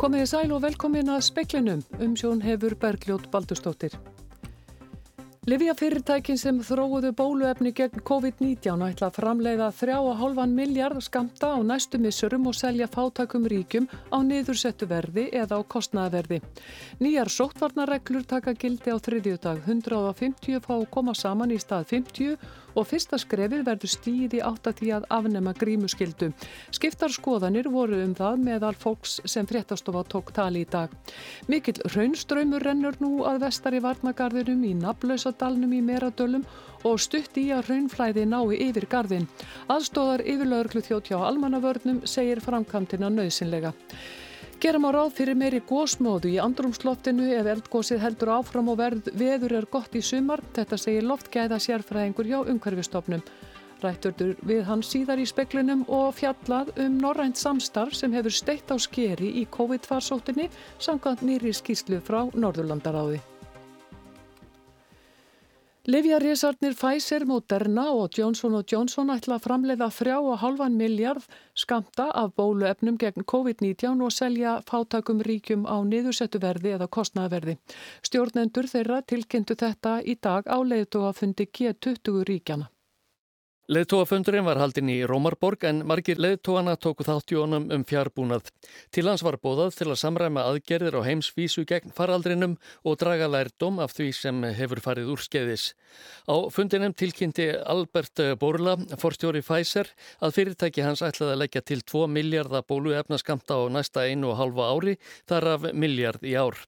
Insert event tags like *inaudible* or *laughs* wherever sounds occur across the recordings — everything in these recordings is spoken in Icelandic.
Komið í sæl og velkomin að speklinum um sjón hefur Bergljót Baldurstóttir. Livjafyrirtækin sem þróuðu bóluefni gegn COVID-19 ætla að framleiða 3,5 miljard skamta á næstu missurum og selja fátakum ríkjum á niðursettu verði eða á kostnaðverði. Nýjar sóttvarnarreglur taka gildi á þriðjudag 150 fá koma saman í stað 50 og fyrsta skrefið verður stíð í áttatíð að afnema grímuskyldu. Skiptar skoðanir voru um það meðal fólks sem fréttastofa tók tali í dag. Mikill raunströymur rennur nú að vestar í varnagarðinum í Nablausadalnum í Meradölum og stutt í að raunflæði nái yfir garðin. Aðstóðar yfirlaurglu þjótt hjá almannavörnum segir framkantina nöðsynlega. Gerum á ráð fyrir meiri gósmóðu í andrumsloftinu ef eldgósið heldur áfram og verð veður er gott í sumar. Þetta segir loftgæða sérfræðingur hjá umhverfistofnum. Rætturdur við hann síðar í speklinum og fjallað um norrænt samstarf sem hefur steitt á skeri í COVID-farsóttinni samkvæmt nýri skýslu frá Norðurlandaráði. Livjarísarnir Pfizer, Moderna og Johnson Johnson ætla að framleiða þrjá og halvan miljard skamta af bóluefnum gegn COVID-19 og selja fátakum ríkjum á niðursettu verði eða kostnaverði. Stjórnendur þeirra tilkynntu þetta í dag á leiðtóa fundi G20 ríkjana. Leðtóafundurinn var haldinn í Rómarborg en margir leðtóana tóku þátt í honum um fjárbúnað. Til hans var bóðað til að samræma aðgerðir á heimsvísu gegn faraldrinum og draga lærdom af því sem hefur farið úr skeiðis. Á fundinum tilkynnti Albert Borla, forstjóri Pfizer, að fyrirtæki hans ætlaði að leggja til 2 miljardar bóluefnaskamta á næsta einu og halva ári, þar af miljard í ár.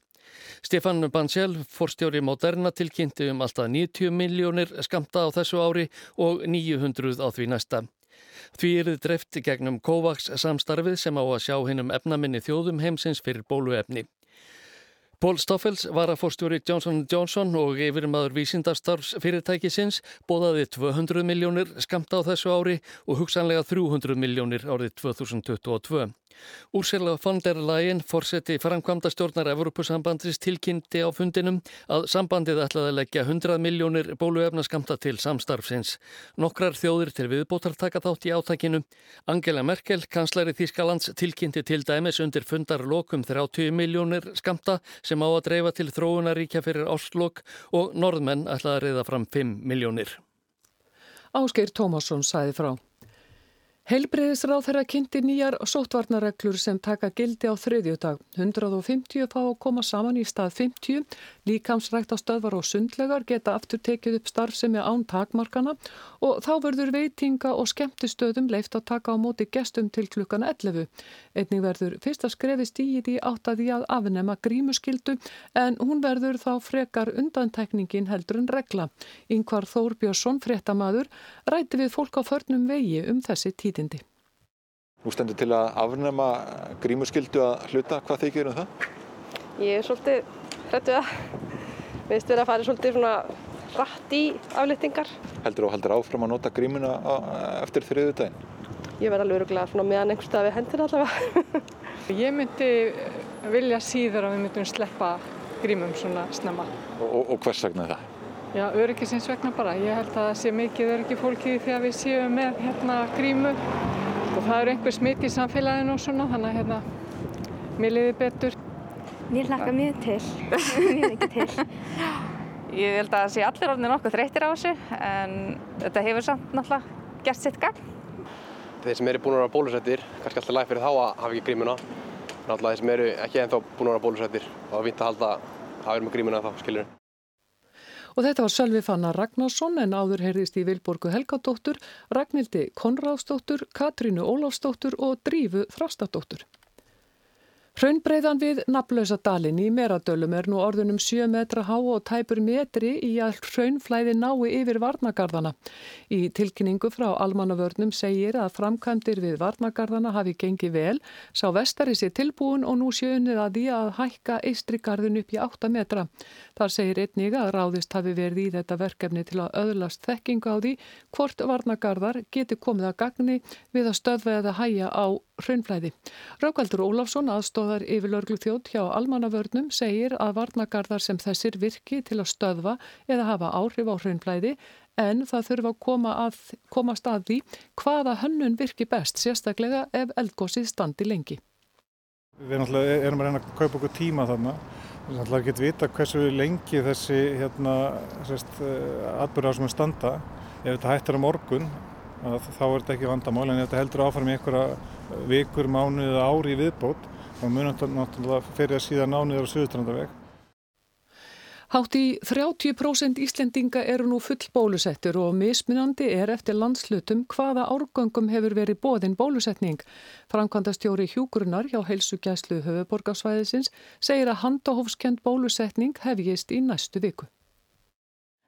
Stefan Bansjál, forstjóri Moderna, tilkynnti um alltaf 90 miljónir skamta á þessu ári og 900 á því næsta. Því er þið dreft gegnum COVAX samstarfið sem á að sjá hinnum efnaminni þjóðum heimsins fyrir bóluefni. Pól Stoffels var að fórstjóri Johnson Johnson og yfirmaður vísindarstarfs fyrirtækisins bóðaði 200 miljónir skamta á þessu ári og hugsanlega 300 miljónir árið 2022. Úrsela von der Leyen, fórseti framkvamda stjórnar Evropasambandris tilkynnti á fundinum að sambandið ætlaði að leggja 100 miljónir bóluefnaskamta til samstarfsins. Nokkrar þjóðir til viðbótar taka þátt í átækinu. Angela Merkel, kanslari Þískalands, tilkynnti til dæmis undir fundarlokum 30 miljónir skamta sem á að dreifa til þróunaríkja fyrir áslokk og norðmenn ætlaði að reyða fram 5 miljónir. Ásgeir Tómasson sæði frá. Heilbreyðisráð þeirra kynnti nýjar sótvarnareglur sem taka gildi á þriðjudag. 150 fá að koma saman í stað 50. Líkamsrækt á stöðvar og sundlegar geta aftur tekið upp starfsemi án takmarkana og þá verður veitinga og skemmtistöðum leift að taka á móti gestum til klukkan 11. Einning verður fyrst að skrefi stíði áttaði að afnema grímuskildu en hún verður þá frekar undantekningin heldur en regla. Yngvar Þór Björnsson, fréttamaður, ræti við fólk á förnum vegi um þessi tíðindi. Nú stendur til að afnema grímuskildu að hluta. Hvað þykir um það? Ég er svolítið hrættu það. Við veistum að fara svolítið svona rætt í aflýttingar. Heldur og heldur áfram að nota grímuna eftir þriðu daginn? Ég verði alveg öruglega svona meðan einhver stað við hendur allavega. *laughs* Ég myndi vilja síður að við myndum sleppa grímum svona snemma. Og, og, og hvers vegna það? Já, öryggisins vegna bara. Ég held að það sé mikið öryggi fólki þegar við séum með hérna grímu og það eru einhver smitt í samfélaginu og svona þannig að hérna mér liði betur. Mér hlakka mjög til, *laughs* mjög ekki til. Ég held að það sé allir orðinir nokkuð þreyttir á þessu en þetta hefur samt náttúrulega gert sitt gagn. Þeir sem eru búin að vera bólusettir, kannski alltaf læg fyrir þá að hafa ekki grímuna. Náttúrulega þeir sem eru ekki ennþá búin að vera bólusettir og það er fint að halda að vera með grímuna þá, skiljur. Og þetta var Sölvi Fanna Ragnarsson en áður heyrðist í Vilborgu Helgadóttur, Ragnhildi Konráðsdóttur, Katrínu Ólafsdóttur og Drífu Þrastadóttur. Hraunbreiðan við naflösa dalin í Meradölum er nú orðunum 7 metra há og tæpur metri í að hraunflæði nái yfir varnagarðana. Í tilkynningu frá almannavörnum segir að framkvæmdir við varnagarðana hafi gengið vel, sá vestari sér tilbúin og nú sjöunnið að því að hækka eistrigarðin upp í 8 metra. Þar segir einnig að ráðist hafi verið í þetta verkefni til að öðlast þekkingu á því hvort varnagarðar geti komið að gagni við að stöðva eða hæja á hraunflæði. Rákaldur Ólafsson, aðstóðar yfirlörglu þjótt hjá almannavörnum, segir að varnagarðar sem þessir virki til að stöðva eða hafa áhrif á hraunflæði en það þurfa að koma að, komast að því hvaða hönnun virki best, sérstaklega ef eldgósið standi lengi. Við erum að reyna að kaupa okkur tíma þarna. Við erum að vita hversu lengi þessi hérna, eh, atbyrðar sem er standa. Ef þetta hættir á morgun þá er þetta ekki vandamál en ef þetta heldur áfram í einhverja vikur, mánuð eða ári í viðbót munum þetta náttúrulega fyrir að síðan nániður á Suðustrandaveg. Hátt í 30% Íslendinga eru nú full bólusettur og mismunandi er eftir landslutum hvaða árgöngum hefur verið bóðin bólusetning. Framkvæmdastjóri Hjúgrunar hjá heilsugjæslu höfuborgarsvæðisins segir að handahófskend bólusetning hefjist í næstu viku.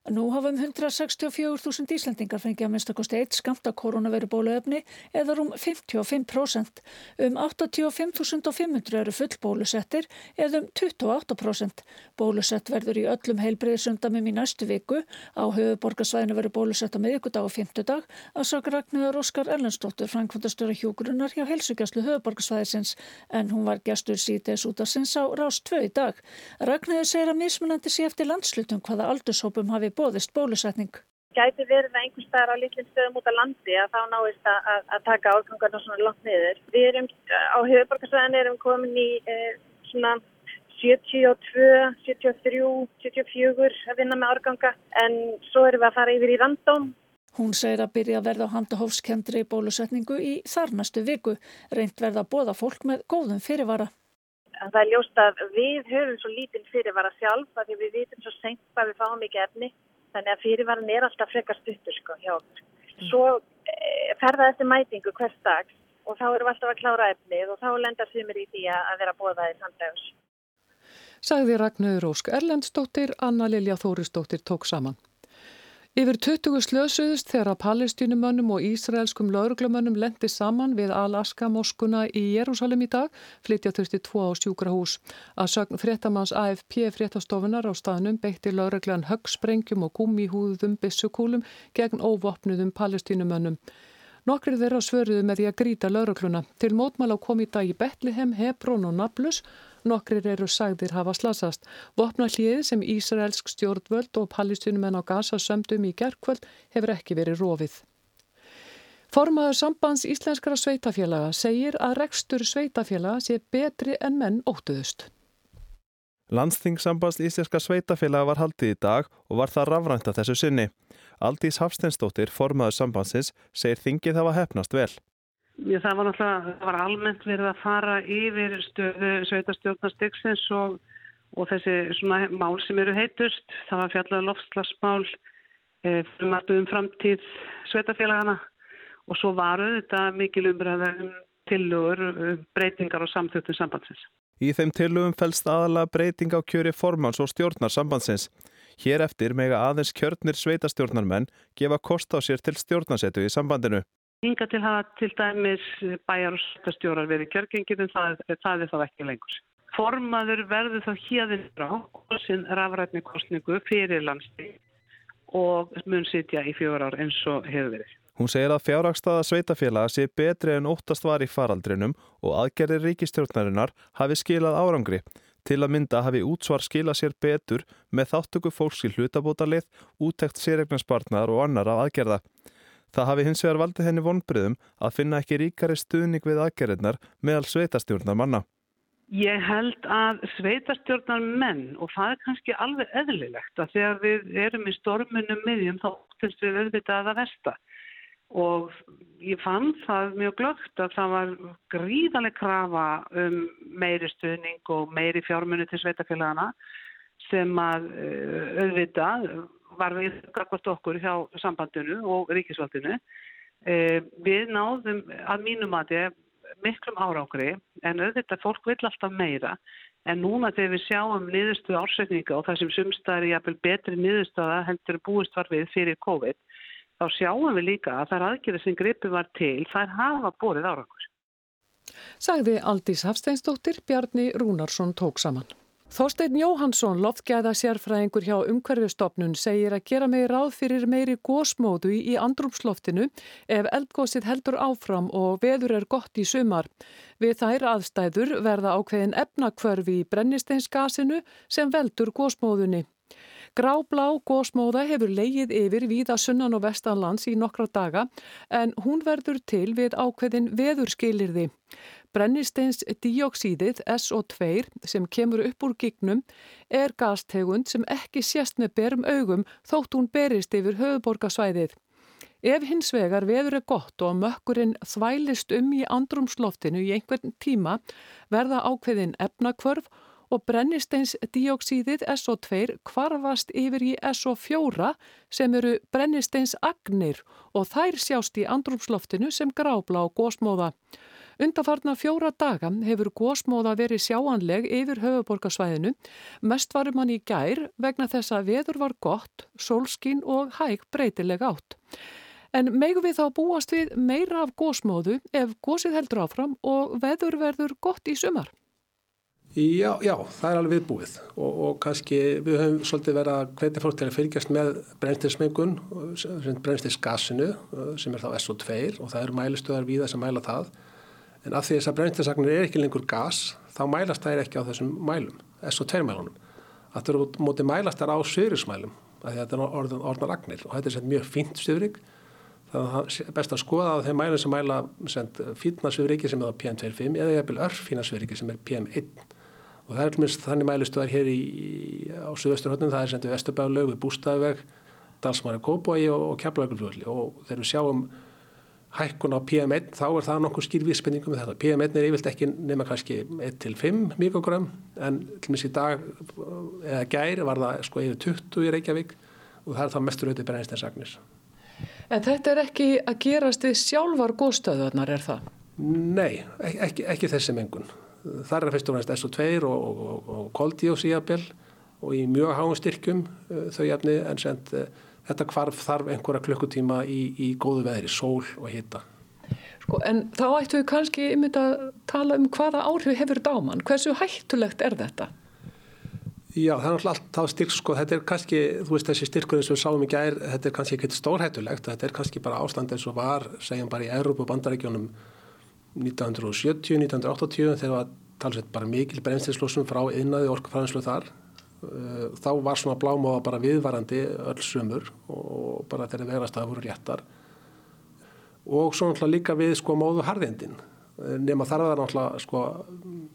Nú hafum 164.000 Íslandingar fengið að minnstakosti eitt skamta koronaviru bóluefni eða um 55%. Um 85.500 eru full bólusettir eða um 28%. Bólusett verður í öllum heilbreyðsundamum í næstu viku. Á höfuborgarsvæðinu verður bólusett á miðugudag og fymtudag að saka Ragnhjóðar Óskar Erlendstóttur frænkvöndastöra hjúgrunnar hjá helsugjastlu höfuborgarsvæðisins en hún var gestur síðdeis út af sinns á Rás 2 í dag. Ragnhjóður segir að mismunandi sé eftir landslutum hvaða aldurshópum hafi bóðist bólusetning. Gæti verið að einhvers staðar á litlinn stöðum út á landi að þá náist að, að, að taka árgangarna svona langt niður. Við erum á höfuborgarsvæðinu erum komin í eh, svona 72, 73, 74 að vinna með árganga en svo erum við að fara yfir í randóm. Hún segir að byrja að verða á handahófskendri bólusetningu í þarnastu viku, reynd verða að bóða fólk með góðum fyrirvara. Það er ljóst að við höfum svo lítinn fyrirvara sjálf að við vitum svo senkt hvað við fáum ekki efni þannig að fyrirvaran er alltaf frekar stuttur sko hjá okkur. Mm. Svo e, ferða þessi mætingu hvers dags og þá erum við alltaf að klára efnið og þá lendar sumir í því að vera bóðaði samdags. Sagði Ragnhjóður Ósk Erlendstóttir, Anna Lilja Þóristóttir tók saman. Yfir 20 slösuðust þegar að palestínumönnum og ísraelskum lauruglumönnum lendi saman við Alaska-moskuna í Jérúsalem í dag, flytja þurfti tvo á sjúkrahús. Að sögn fréttamanns AFP fréttastofunar á staðnum beitti lauruglan högsprengjum og gummihúðum bissukúlum gegn óvopnuðum palestínumönnum. Nokkrið þeirra svöruðu með því að gríta laurugluna. Til mótmála kom í dag í Betliheim, Hebrón og Nablus Nokkrir eru sagðir hafa slasast. Vopna hlið sem Ísraelsk stjórnvöld og pallistunumenn á Gaza sömdum í gerðkvöld hefur ekki verið rofið. Formaður sambands íslenskara sveitafélaga segir að rekstur sveitafélaga sé betri en menn óttuðust. Landstingsambands íslenska sveitafélaga var haldið í dag og var það rafrænt að þessu sinni. Aldís Hafsteinsdóttir, formaður sambandsins, segir þingið hafa hefnast vel. Já, það var náttúrulega, það var almennt verið að fara yfir stöðu sveitastjórnastygsins og, og þessi svona mál sem eru heitust. Það var fjallega lofslagsmál, e, um framtíð sveitafélagana og svo varu þetta mikil umræðum tilugur, um breytingar og samþjóttum sambandsins. Í þeim tilugum fælst aðalega breyting á kjöri formans og stjórnar sambandsins. Hér eftir mega aðeins kjörnir sveitastjórnarmenn gefa kost á sér til stjórnarsetu í sambandinu. Hinga til hafa til dæmis bæjar og stjórnar verið kjörgengið en það, það er þá ekki lengur. Formaður verður þá híðin frá sin rafrætni kostningu fyrir landstíð og mun sitja í fjóra ár eins og hefur verið. Hún segir að fjárhagstaða sveitafélaga sé betri en óttast var í faraldrinum og aðgerðir ríkistjórnarinnar hafi skilað árangri. Til að mynda hafi útsvar skilað sér betur með þáttöku fólks í hlutabótalið, útækt sérregnarspartnar og annar af aðgerða. Það hafi hins vegar valdið henni vonbriðum að finna ekki ríkari stuðning við aðgerðirnar meðal sveitastjórnar manna. Ég held að sveitastjórnar menn og það er kannski alveg eðlilegt að þegar við erum í stormunum miðjum þá óttist við auðvitað að versta og ég fann það mjög glögt að það var gríðaleg krafa um meiri stuðning og meiri fjármunni til sveitafélagana sem að eh, auðvitað var við gagvart okkur hjá sambandinu og ríkisvaldinu. Eh, við náðum að mínum að þetta miklum árangri en auðvitað fólk vil alltaf meira en núna þegar við sjáum niðurstuðu ársveikninga og það sem sumstaðar er jafnvel betri niðurstuða heldur búist var við fyrir COVID þá sjáum við líka að það er aðgjörði sem gripi var til þær hafa borið árangur. Sagði Aldís Hafsteinsdóttir Bjarni Rúnarsson tók saman. Þorstein Jóhansson, loftgæða sérfræðingur hjá umhverfistofnun, segir að gera meiri ráð fyrir meiri gósmóðu í andrumsloftinu ef eldgósið heldur áfram og veður er gott í sumar. Við þær aðstæður verða ákveðin efnakvörfi í brennisteinsgasinu sem veldur gósmóðunni. Gráblá gósmóða hefur leigið yfir víða sunnan og vestanlands í nokkra daga en hún verður til við ákveðin veðurskilirði. Brennisteins dióksíðið SO2 sem kemur upp úr gignum er gastegund sem ekki sést með berum augum þótt hún berist yfir höfuborgarsvæðið. Ef hins vegar veður er gott og mökkurinn þvælist um í andrumsloftinu í einhvern tíma verða ákveðin efnakvörf og brennisteins dióksíðið SO2 kvarfast yfir í SO4 sem eru brennisteins agnir og þær sjást í andrumsloftinu sem grábla og gósmóða. Undarfarna fjóra daga hefur gósmóða verið sjáanleg yfir höfuborgarsvæðinu. Mest varum hann í gær vegna þess að veður var gott, sólskín og hæg breytileg átt. En megu við þá búast við meira af gósmóðu ef gósið heldur áfram og veður verður gott í sumar? Já, já, það er alveg viðbúið. Og, og kannski við höfum svolítið verið að hvetja fólk til að fylgjast með brennstinsmengun, brennstisgasinu sem er þá SO2 og það eru mælistöðar við þess að mæla það. En af því þess að brennstinssagnir er ekki lengur gas þá mælast það ekki á þessum mælum, SO2 mælunum. Það eru mótið mælast þar á sögurismælum að þetta er orðan, orðan ragnir og þetta er mjög þannig að það er best að skoða að þeim mælum sem mæla fínna söguriki sem er á PM25 eða jæfnvel örfína söguriki sem er PM1 og það er mjög þannig mælustöðar hér í, á Suðvesturhóttunum, það er sendu Vesturbæðalög við Bústæðveg, Dalsmari Kóboi og, og Keflavíkurfljóðli og þegar við sjáum hækkun á PM1 þá er það nokkuð skýrvíspenningu með þetta. PM1 er yfirlt ekki nema kannski 1-5 mikrogram en til og meins í dag eða gæri var það sko yfir 20 í Reykjavík og það er það mestur auðvitað brennsteinsagnir. En þetta er ekki að gerast við sjálfar góðstöðunar er það? Nei, ekki, ekki þessi mengun þar er fyrst og næst SO2 og, koldíósíabel og í mjög háum styrkjum uh, þau jafni en send, uh, þetta kvarf þarf einhverja klukkutíma í, í góðu veðri, sól og hita. Sko, en þá ættu við kannski yfir að tala um hvaða áhrif hefur dáman, hversu hættulegt er þetta? Já, það er alltaf alltaf styrk, sko, þetta er kannski, þú veist þessi styrkur eins og við sáum í gær, þetta er kannski ekkert stórhættulegt, þetta er kannski bara ástand eins og var, segjum bara í Európa bandarækjónum 1970, 1980 þegar var talsveit bara mikil brennstinslossum frá innaði orkufræðinslu þar. Uh, þá var svona blámóða bara viðvarandi öll sömur og bara þeirri verast að það voru réttar. Og svo náttúrulega líka við sko móðu harðindin uh, nema þar var náttúrulega sko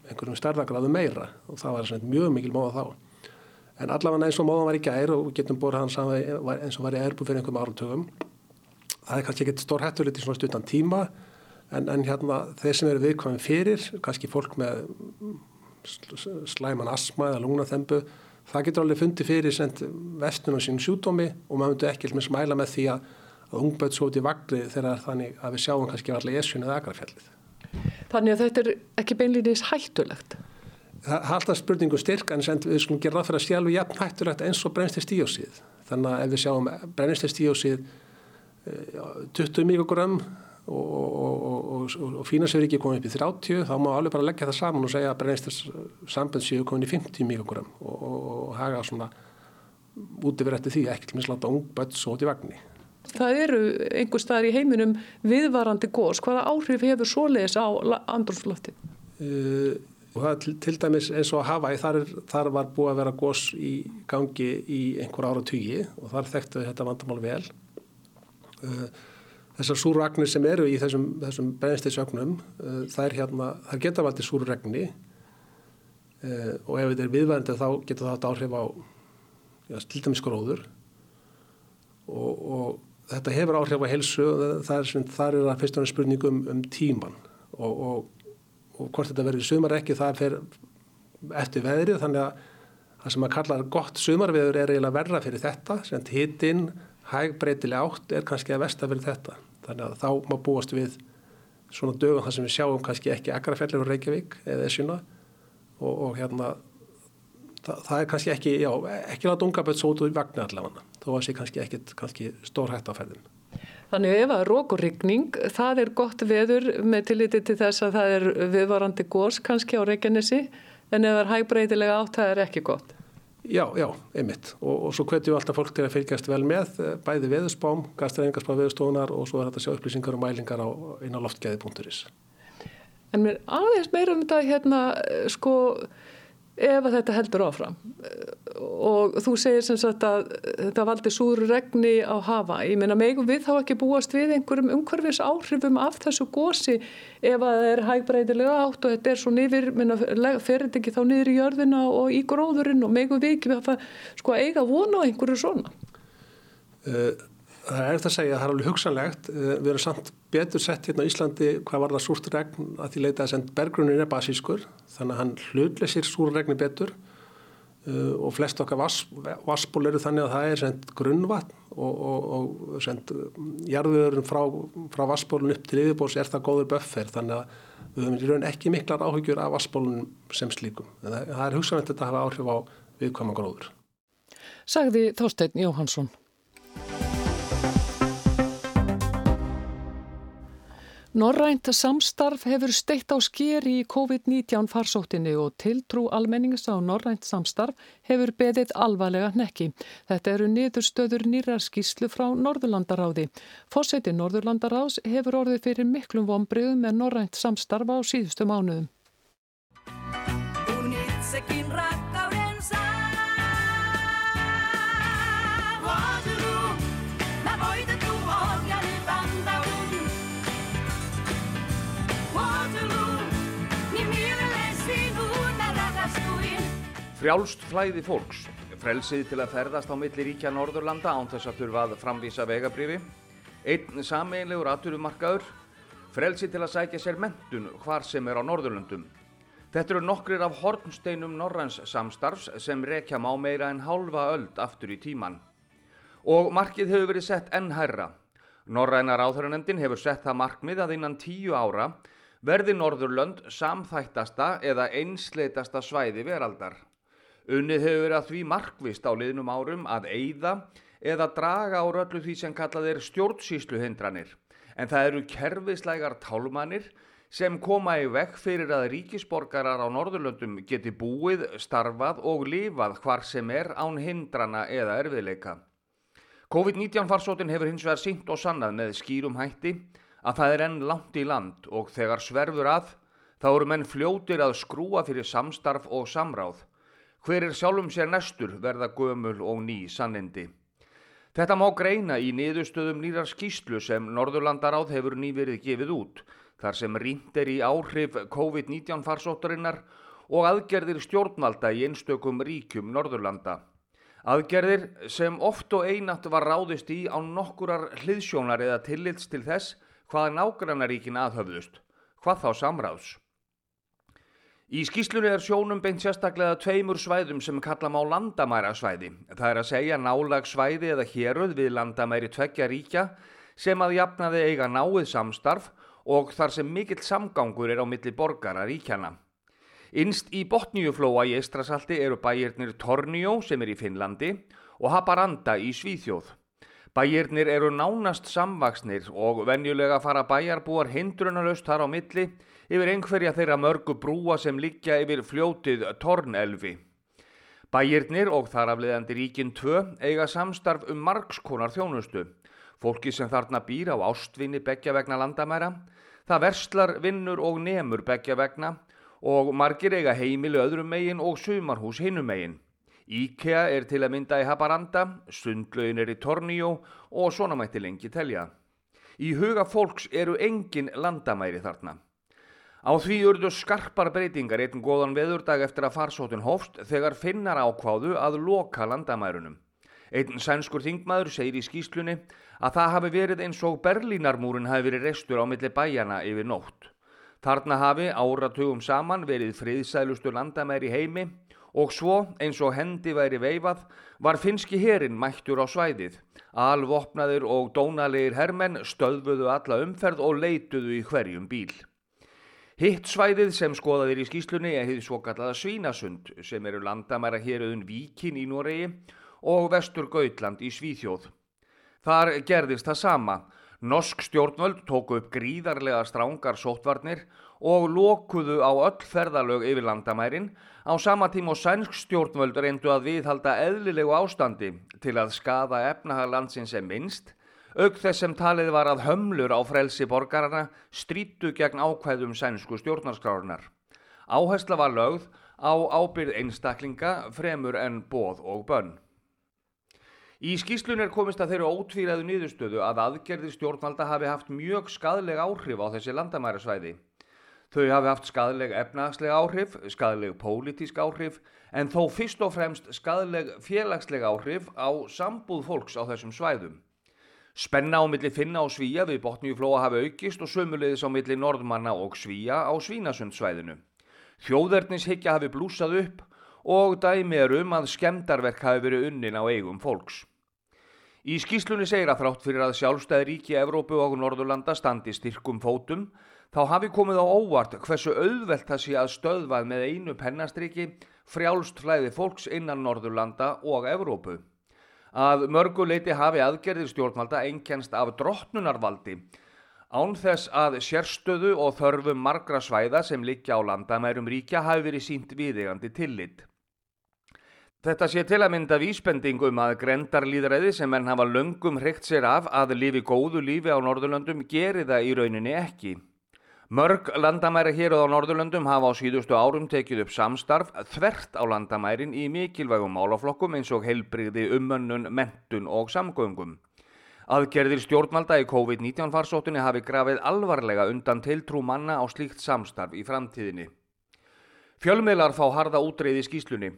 einhverjum stærðagráðu meira og það var svona mjög mikil móða þá. En allavega eins og móðan var í gær og getum búið hans eins og var í erbu fyrir einhverjum áratögum það er kannski ekkert stór hættulegt í svona stuttan tíma en, en hérna þeir sem eru viðkvæmi fyrir, kannski fólk með slæman asma eða lungnaþembu, það getur alveg fundið fyrir send vestunum sín sjúdómi og maður myndur ekki með smæla með því að, að ungböld svo út í vagli þegar þannig að við sjáum kannski allir esjun eða agrafjallið. Þannig að þetta er ekki beinlýnis hættulegt? Það er alltaf spurningu styrk en send, við skulum gera það fyrir að sjálfu jafn hættulegt eins og brennstistíósið. Þannig að ef við sjáum brennstistíósið 20 mikrogram og, og, og, og fínasverið ekki komið upp í 30 þá má alveg bara leggja það saman og segja að brennistars samband séu komin í 50 mikrogram og haga svona út yfir eftir því ekki til að sláta ungböld svo út í vagnni. Það eru einhver staðar í heiminum viðvarandi gós. Hvaða áhrif hefur svoleiðis á andrumslofti? Uh, og það til, til dæmis eins og að hafa þar, þar var búið að vera gós í gangi í einhver ára tugi og þar þekktu þetta vandamál vel. Uh, þessar súragnir sem eru í þessum, þessum brennstisögnum uh, þær, hérna, þær geta valdið súrregni uh, og ef þetta er viðvæðandi þá getur það átt áhrif á ja, gróður. Og, og þetta hefur áhrif á helsu það er, þar er að fyrst og náttúrulega spurningum um tíman og, og, og hvort þetta verður sumar ekki það fer eftir veðrið þannig að það sem að kalla gott sumarveður er eiginlega verra fyrir þetta sem hittinn hæg breytileg átt er kannski að versta fyrir þetta þannig að þá má búast við svona dögum þar sem við sjáum kannski ekki agrafjallir og Reykjavík eða Esjuna og, og hérna það, það er kannski ekki, já, ekki láta unga bett svo út úr vagnar allavega. Þó að það sé kannski ekki kannski stór hægt á ferðin Þannig ef að rók og ryggning, það er gott veður með tilliti til þess að það er viðvarandi gós kannski á Reykjanesi en ef það er hægbreytilega átt, það er ekki gott Já, já, einmitt. Og, og svo hvetjum við alltaf fólk til að fylgjast vel með eh, bæði veðurspám, gastreiningarspám veðurstofunar og svo er þetta að sjá upplýsingar og mælingar á eina loftgæði.is En mér aðeins meira um þetta hérna, sko ef að þetta heldur áfram. Og þú segir sem sagt að þetta valdi súru regni á hafa. Ég meina megum við þá ekki búast við einhverjum umhverfis áhrifum af þessu gósi ef að það er hægbreytilega átt og þetta er svo fyrir þetta ekki þá niður í jörðina og í gróðurinn og megum við ekki að sko, eiga vona á einhverju svona? Uh, Það er eftir að segja að það er alveg hugsanlegt. Uh, við erum samt betur sett hérna á Íslandi hvað var það súrt regn að því leita að send bergrunin er basískur þannig að hann hlutleysir súra regni betur uh, og flest okkar vassból eru þannig að það er sendt grunnvatn og, og, og sendt jarðvöðurinn frá, frá vassbólun upp til yfirbós er það góður böffer þannig að við höfum í raun ekki miklar áhugjur af vassbólunum sem slíkum en það er hugsanlegt að þetta hafa áhrif á viðkvæma gróður. Sagði Þorstein Jóhansson. Norrænt samstarf hefur steitt á skeri í COVID-19 farsóttinni og tiltrú almennings á norrænt samstarf hefur beðið alvarlega nekki. Þetta eru niðurstöður nýrar skýslu frá Norðurlandaráði. Fósetti Norðurlandaráðs hefur orðið fyrir miklum vonbriðum með norrænt samstarf á síðustu mánuðum. Frjálst flæði fólks, frelsið til að ferðast á milli ríkja Norðurlanda án þess að þurfa að framvísa vegabrifi, einn sameinlegur atvirumarkaður, frelsið til að sækja sér mentun hvar sem er á Norðurlöndum. Þetta eru nokkrir af hornsteinum Norræns samstarfs sem rekja má meira en hálfa öld aftur í tíman. Og markið hefur verið sett enn hærra. Norræna ráðhörunemdin hefur sett það markmið að innan tíu ára verði Norðurlönd samþættasta eða einsleitasta svæði veraldar. Unnið hefur verið að því markvist á liðnum árum að eigða eða draga á röllu því sem kallað er stjórnsýsluhindranir en það eru kerfislegar tálmanir sem koma í vekk fyrir að ríkisborgarar á Norðurlöndum geti búið, starfað og lifað hvar sem er án hindrana eða erfiðleika. COVID-19 farsótin hefur hins vegar sínt og sannað með skýrum hætti að það er enn langt í land og þegar sverfur að þá eru menn fljótir að skrúa fyrir samstarf og samráð Hver er sjálfum sér næstur verða gömul og ný sannindi. Þetta má greina í niðurstöðum nýrar skýslu sem Norðurlandaráð hefur nýverið gefið út, þar sem rýnd er í áhrif COVID-19 farsóttarinnar og aðgerðir stjórnvalda í einstökum ríkjum Norðurlanda. Aðgerðir sem oft og einatt var ráðist í á nokkurar hliðsjónar eða tillits til þess hvaða nágrannaríkin aðhöfðust, hvað þá samráðs. Í skýslunni er sjónum beint sérstaklega tveimur svæðum sem kalla má landamærasvæði. Það er að segja nálagsvæði eða héröð við landamæri tveggja ríkja sem að jafnaði eiga náið samstarf og þar sem mikill samgangur er á milli borgara ríkjana. Innst í Botníuflóa í Eistrasalti eru bæirnir Tornio sem er í Finnlandi og Haparanda í Svíþjóð. Bæirnir eru nánast samvaksnir og venjulega fara bæjarbúar hindrunalust þar á milli yfir einhverja þeirra mörgu brúa sem liggja yfir fljótið Tornelfi. Bæirnir og þar afleðandi ríkin 2 eiga samstarf um margskonar þjónustu. Fólki sem þarna býr á ástvinni begja vegna landamæra, það verslar, vinnur og nemur begja vegna og margir eiga heimilu öðrum megin og sumarhús hinnum megin. Íkea er til að mynda í Haparanda, sundlaugin er í Tornio og svona mætti lengi telja. Í huga fólks eru engin landamæri þarna. Á því urðu skarpar breytingar einn góðan veðurdag eftir að farsótun hófst þegar finnar ákváðu að loka landamærunum. Einn sænskur þingmaður segir í skýslunni að það hafi verið eins og Berlínarmúrin hafi verið restur á milli bæjana yfir nótt. Þarna hafi áratugum saman verið friðsælustu landamæri heimi og svo eins og hendi væri veifað var finski herin mættur á svæðið. Alvopnaður og dónalegir hermenn stöðfuðu alla umferð og leituðu í hverjum bíl. Hitt svæðið sem skoðaðir í skýslunni er hitt svo kallaða Svínasund sem eru landamæra héröðun Víkin í Noregi og vestur Gautland í Svíþjóð. Þar gerðist það sama. Norsk stjórnvöld tóku upp gríðarlega strángar sótvarnir og lokuðu á öll ferðalög yfir landamærin á sama tím og sænsk stjórnvöld reyndu að viðhalda eðlilegu ástandi til að skada efnahaglandsins sem minnst auk þess sem talið var að hömlur á frelsi borgarana strítu gegn ákvæðum sænsku stjórnarskrárunar. Áhersla var lögð á ábyrð einstaklinga fremur en bóð og bönn. Í skýslun er komist að þeirru ótvíraðu niðurstöðu að aðgerðir stjórnvalda hafi haft mjög skadleg áhrif á þessi landamærasvæði. Þau hafi haft skadleg efnagsleg áhrif, skadleg pólitísk áhrif, en þó fyrst og fremst skadleg félagsleg áhrif á sambúð fólks á þessum svæðum. Spenna á milli finna og svíja við botnjúflóa hafi aukist og sömulegðis á milli norðmanna og svíja á svínasundsvæðinu. Þjóðverðnishyggja hafi blúsað upp og dæmi er um að skemdarverk hafi verið unnin á eigum fólks. Í skýslunni segir að þrátt fyrir að sjálfstæði ríki Evrópu og Norðurlanda standi styrkum fótum, þá hafi komið á óvart hversu auðvelt það sé að stöðvað með einu pennastriki frjálst flæði fólks innan Norðurlanda og Evrópu. Að mörguleiti hafi aðgerðir stjórnvalda einkennst af drottnunarvaldi, án þess að sérstöðu og þörfum margra svæða sem liggja á landamærum ríkja hafi verið sínt viðegandi tillit. Þetta sé til að mynda vísbendingum að grendarlýðræði sem menn hafa löngum hrygt sér af að lifi góðu lífi á Norðurlöndum geri það í rauninni ekki. Mörg landamæri hér á Norðurlöndum hafa á síðustu árum tekið upp samstarf þvert á landamærin í mikilvægum málaflokkum eins og heilbrigði, umönnun, mentun og samgöngum. Aðgerðir stjórnvalda í COVID-19 farsóttunni hafi grafið alvarlega undan tiltrú manna á slíkt samstarf í framtíðinni. Fjölmiðlar fá harða útreið í skýslunni.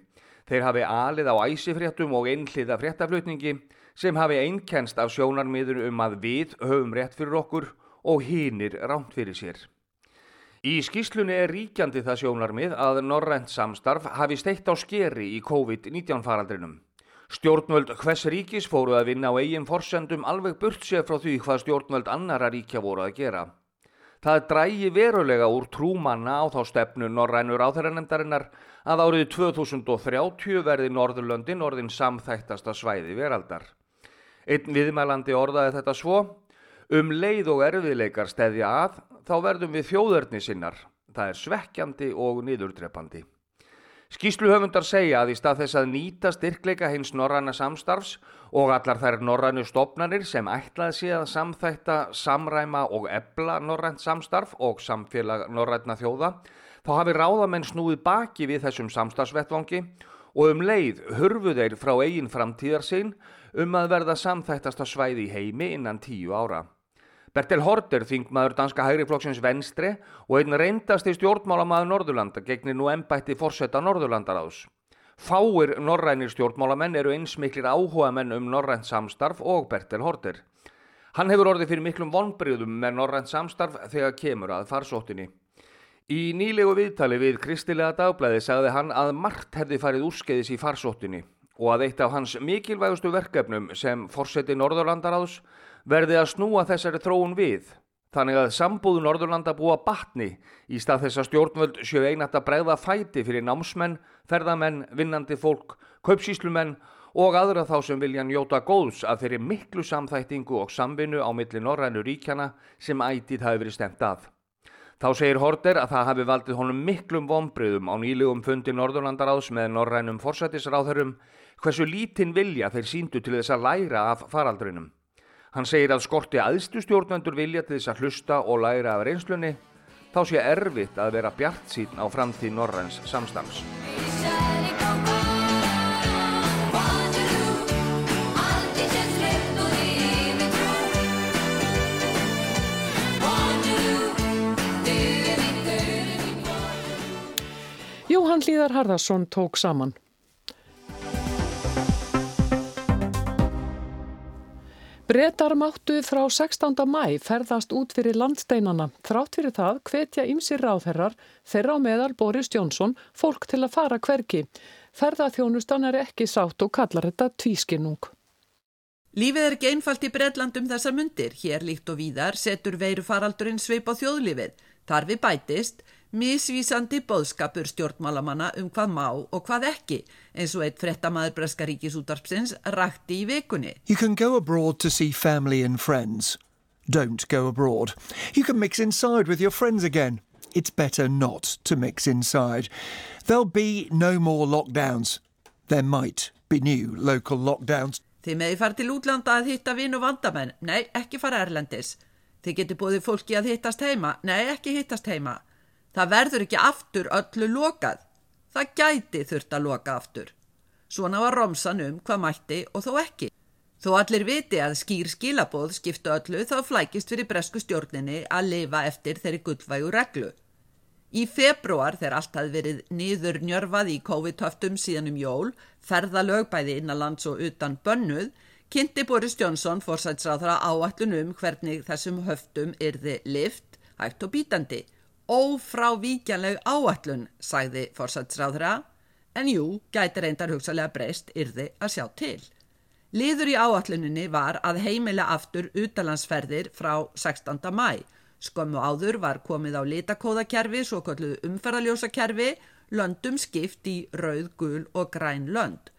Þeir hafi alið á æsifréttum og einhliða fréttaflutningi sem hafi einkennst af sjónarmiður um að við höfum rétt fyrir okkur og hínir rámt fyrir sér. Í skýslunni er ríkjandi það sjónarmið að norrænt samstarf hafi steitt á skeri í COVID-19 faraldrinum. Stjórnvöld hvers ríkis fóru að vinna á eigin forsendum alveg burt sér frá því hvað stjórnvöld annara ríkja voru að gera. Það drægi verulega úr trúmanna á þá stefnu norrænur áþæranemdarinnar að árið 2030 verði Norðurlöndin orðin samþættasta svæði veraldar. Einn viðmælandi orðaði þetta svo, um leið og erfiðleikar stedja að, þá verðum við þjóðörni sinnar. Það er svekkjandi og niðurdrepandi. Skísluhöfundar segja að í stað þess að nýta styrkleika hins norræna samstarfs og allar þær norrænu stopnarnir sem ætlaði sé að samþætta, samræma og ebla norrænt samstarf og samfélag norrætna þjóða, þá hafi ráðamenn snúið baki við þessum samstarfsvettvangi og um leið hurfu þeir frá eigin framtíðar sinn um að verða samþættasta svæði í heimi innan tíu ára. Bertel Horter, þingmaður danska hægriflokksins Venstre og einn reyndasti stjórnmálamaður Norðurlanda gegnir nú ennbætti fórsetta Norðurlandaráðs. Fáir norrænir stjórnmálamenn eru einsmiklir áhuga menn um norrænt samstarf og Bertel Horter. Hann hefur orðið fyrir miklum vonbriðum með norrænt samstarf þegar kemur að farsóttinni. Í nýlegu viðtali við Kristilega dagblæði sagði hann að margt hefði farið úrskeiðis í farsóttinni og að eitt af hans mikilvægustu verkefnum sem fórseti Norðurlandaráðs verði að snúa þessari þróun við þannig að sambúðu Norðurlanda búa batni í stað þess að stjórnvöld séu einat að bregða fæti fyrir námsmenn, ferðamenn, vinnandi fólk, kaupsíslumenn og aðra þá sem vilja njóta góðs að þeirri miklu samþættingu og samvinnu á milli norrænu ríkjana sem ætið hafi verið stemt að. Þá segir Horter að það hafi valdið honum miklum vonbreyðum á nýlegum fundi Norðurlandaráðs með norrænum forsættisráðurum hversu lítinn vilja þeir síndu til þess að læra af faraldrinum. Hann segir að skorti aðstu stjórnendur vilja til þess að hlusta og læra af reynslunni, þá sé erfitt að vera bjart sín á framtíð Norræns samstans. Jóhann Líðar Harðarsson tók saman. Bretar máttu frá 16. mæ ferðast út fyrir landsteinana. Þrátt fyrir það hvetja ymsir ráðherrar þeirra á meðal Boris Jónsson fólk til að fara hverki. Ferðaþjónustan er ekki sátt og kallar þetta tvískinnung. Lífið er ekki einfalt í Bretlandum þessar myndir. Hér líkt og víðar setur veiru faraldurinn sveip á þjóðlífið. Þar við bætist misvísandi boðskapur stjórnmálamanna um hvað má og hvað ekki, eins og eitt frettamæður Breska ríkisútarpsins rakti í vikunni. You can go abroad to see family and friends. Don't go abroad. You can mix inside with your friends again. It's better not to mix inside. There'll be no more lockdowns. There might be new local lockdowns. Þið meði fara til útlanda að hitta vinn og vandamenn. Nei, ekki fara erlendis. Þið getur búið fólki að hittast heima. Nei, ekki hittast heima. Það verður ekki aftur öllu lokað. það gæti þurft að loka aftur. Svona var romsan um hvað mætti og þó ekki. Þó allir viti að skýr skilabóð skiptu öllu þá flækist fyrir bresku stjórninni að lifa eftir þeirri gullvægu reglu. Í februar þegar allt hafði verið niður njörfað í COVID-höftum síðan um jól, ferðalög bæði innanlands og utan bönnuð, kynnti Boris Johnson fórsætsráðra áallun um hvernig þessum höftum yrði lift, hægt og bítandi. Ófrávíkjanleg áallun, sagði fórsætsráðra, en jú, gæti reyndar hugsalega breyst yrði að sjá til. Liður í áalluninni var að heimila aftur utalandsferðir frá 16. mæ. Skömmu áður var komið á litakóðakerfi, svo kalluðu umferðaljósakerfi, löndum skipt í rauð, gul og græn lönd.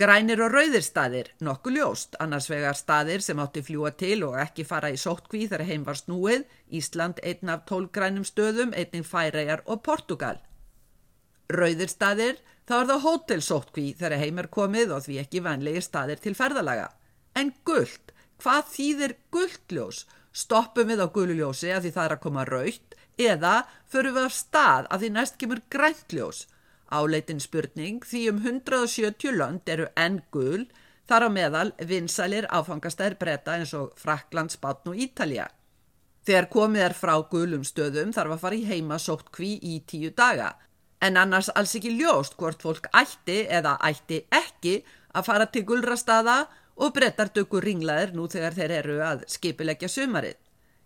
Grænir og rauðir staðir, nokkuð ljóst, annars vegar staðir sem átti fljúa til og ekki fara í sóttkví þar heim var snúið, Ísland einn af tólgrænum stöðum, einning Færegar og Portugal. Rauðir staðir, þá er það hótelsóttkví þegar heim er komið og því ekki vanlegir staðir til ferðalaga. En gullt, hvað þýðir gultljós? Stoppum við á gulluljósi að því það er að koma raukt eða förum við á stað að því næst kemur græntljós? Áleitin spurning því um 170 lönd eru enn gull, þar á meðal vinsælir áfangastæðir breyta eins og Frakland, Spátn og Ítalja. Þegar komið er frá gullum stöðum þarf að fara í heima sóttkví í tíu daga en annars alls ekki ljóst hvort fólk ætti eða ætti ekki að fara til gulrastaða og brettar dökur ringlaðir nú þegar þeir eru að skipilegja sumarið.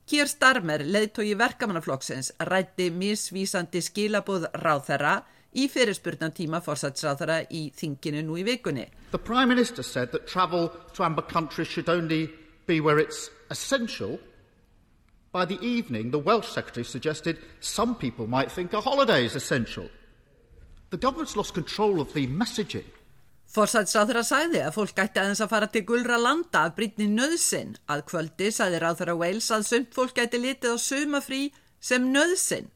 Kier Starmer, leðtói verkamannaflokksins, rætti misvísandi skilabóð ráþæra í fyrirspurnan tíma fórsatsráþæra í þinginu nú í vikunni. The Prime Minister said that travel to amber countries should only be where it's essential. By the evening, the Welsh Secretary suggested some people might think a holiday is essential. The government's lost control of the messaging. Forsætsráþur að sæði að fólk gætti aðeins að fara til gulra landa af brítni nöðsin að kvöldi sæði ráþur að Wales að sumt fólk gæti litið á sumafrí sem nöðsin.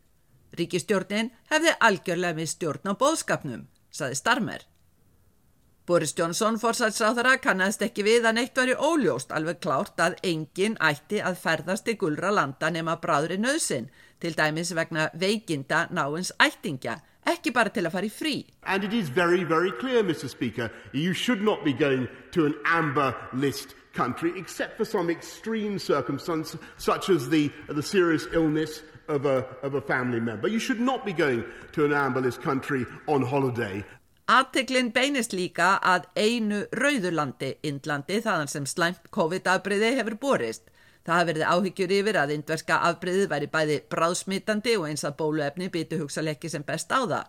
Ríkistjórnin hefði algjörlega með stjórn á bóðskapnum, sæði Starmer. Boris Johnson forsætsráþara kannast ekki við að neitt veri óljóst alveg klárt að enginn ætti að ferðast til gulra landa nema bráðri nöðsin, til dæmis vegna veikinda náins ættingja ekki bara til að fara í frí. And it is very, very clear, Mr Speaker, you should not be going to an amber list country except for some extreme circumstance such as the, the serious illness of a, of a family member. You should not be going to an amber list country on holiday. Aðteklinn beinist líka að einu rauðurlandi, Indlandi, þaðan sem slæmt COVID-afbreyði hefur borist. Það hafi verið áhyggjur yfir að indverska afbreyðið væri bæði bráðsmitandi og eins að bóluefni býtu hugsalekki sem best á það.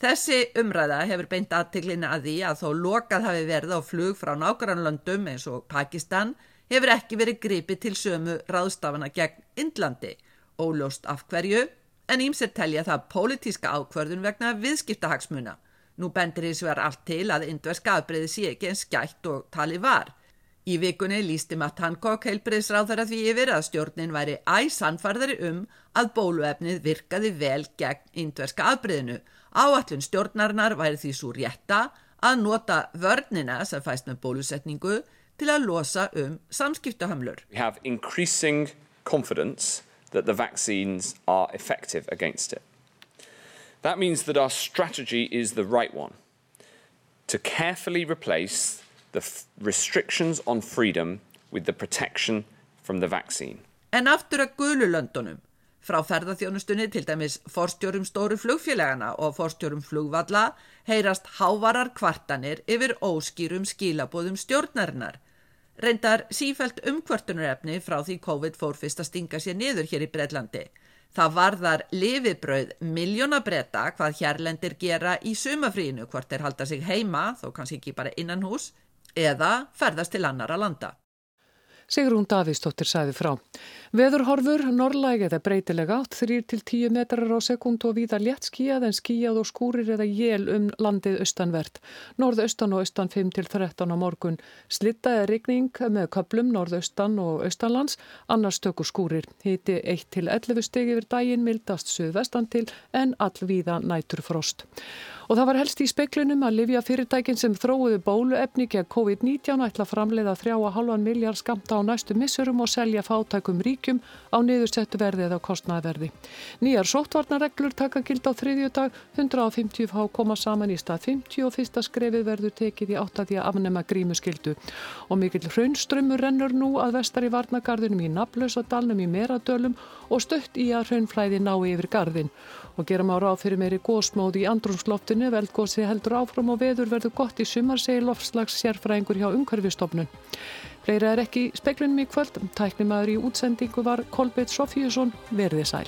Þessi umræða hefur beint aðtiklina að því að þó lokað hafi verið á flug frá nákvæmlandum eins og Pakistan hefur ekki verið gripið til sömu ráðstafana gegn Indlandi. Óljóst af hverju, en ímser telja það pólitíska ákverðun vegna viðskiptahagsmuna. Nú bendir því sver allt til að indverska afbreyði sé ekki en skætt og tali var. Í vikunni lísti Matt Hancock heilbreyðsráðara því yfir að stjórnin væri æsanfarðari um að bóluefnið virkaði vel gegn indverska afbreyðinu. Áallun stjórnarinnar væri því svo rétta að nota vörnina sem fæst með bólusetningu til að losa um samskiptahamlur. Have increasing confidence that the vaccines are effective against it. That means that our strategy is the right one to carefully replace the restrictions on freedom with the protection from the vaccine. En aftur að gululöndunum. Frá ferðarþjónustunni til dæmis forstjórum stóru flugfélagana og forstjórum flugvalla heyrast hávarar kvartanir yfir óskýrum skilabóðum stjórnarinnar. Reyndar sífælt umkvartunarefni frá því COVID fór fyrst að stinga sér niður hér í Breitlandi. Það varðar lifibrauð miljónabretta hvað hérlendir gera í sumafrínu hvort þeir halda sig heima, þó kannski ekki bara innan hús, eða ferðast til annara landa. Sigrún Davísdóttir sæði frá. Veðurhorfur, norrlæg eða breytilega átt, 3-10 metrar á sekund og víða létt skíjað en skíjað og skúrir eða jél um landið austanvert. Norðaustan og austan 5-13 á morgun. Slitta eða rigning með köplum norðaustan og austanlands, annars stöku skúrir. Hiti 1-11 steg yfir daginn, mildast suðvestan til en allvíða nætur frost. Og það var helst í speiklunum að livja fyrirtækin sem þróuðu bóluefni gegn COVID-19 ætla framleiða 3,5 miljard skamta á á næstu missurum og selja fátækum ríkjum á niðursettu verði eða kostnaverði. Nýjar sóttvarnareglur taka gild á þriðju dag, 150 fá koma saman í stað 50 og fyrsta skrefið verður tekið í átt að afnema grímuskyldu. Og mikill hraunströmmur rennur nú að vestar í varnagarðinum í Nablösadalnum í Meradölum og stött í að hraunflæði ná yfir garðin. Og gera má ráð fyrir meiri gósmóði í andrumsloftinu, veldgósi heldur áfram og veður verður gott í sumar, segir lofslags sérfræðingur hjá umhverfistofnun. Fleira er ekki speklinum í kvöld. Tæknimaður í útsendingu var Kolbeitt Sofíusson, verði sæl.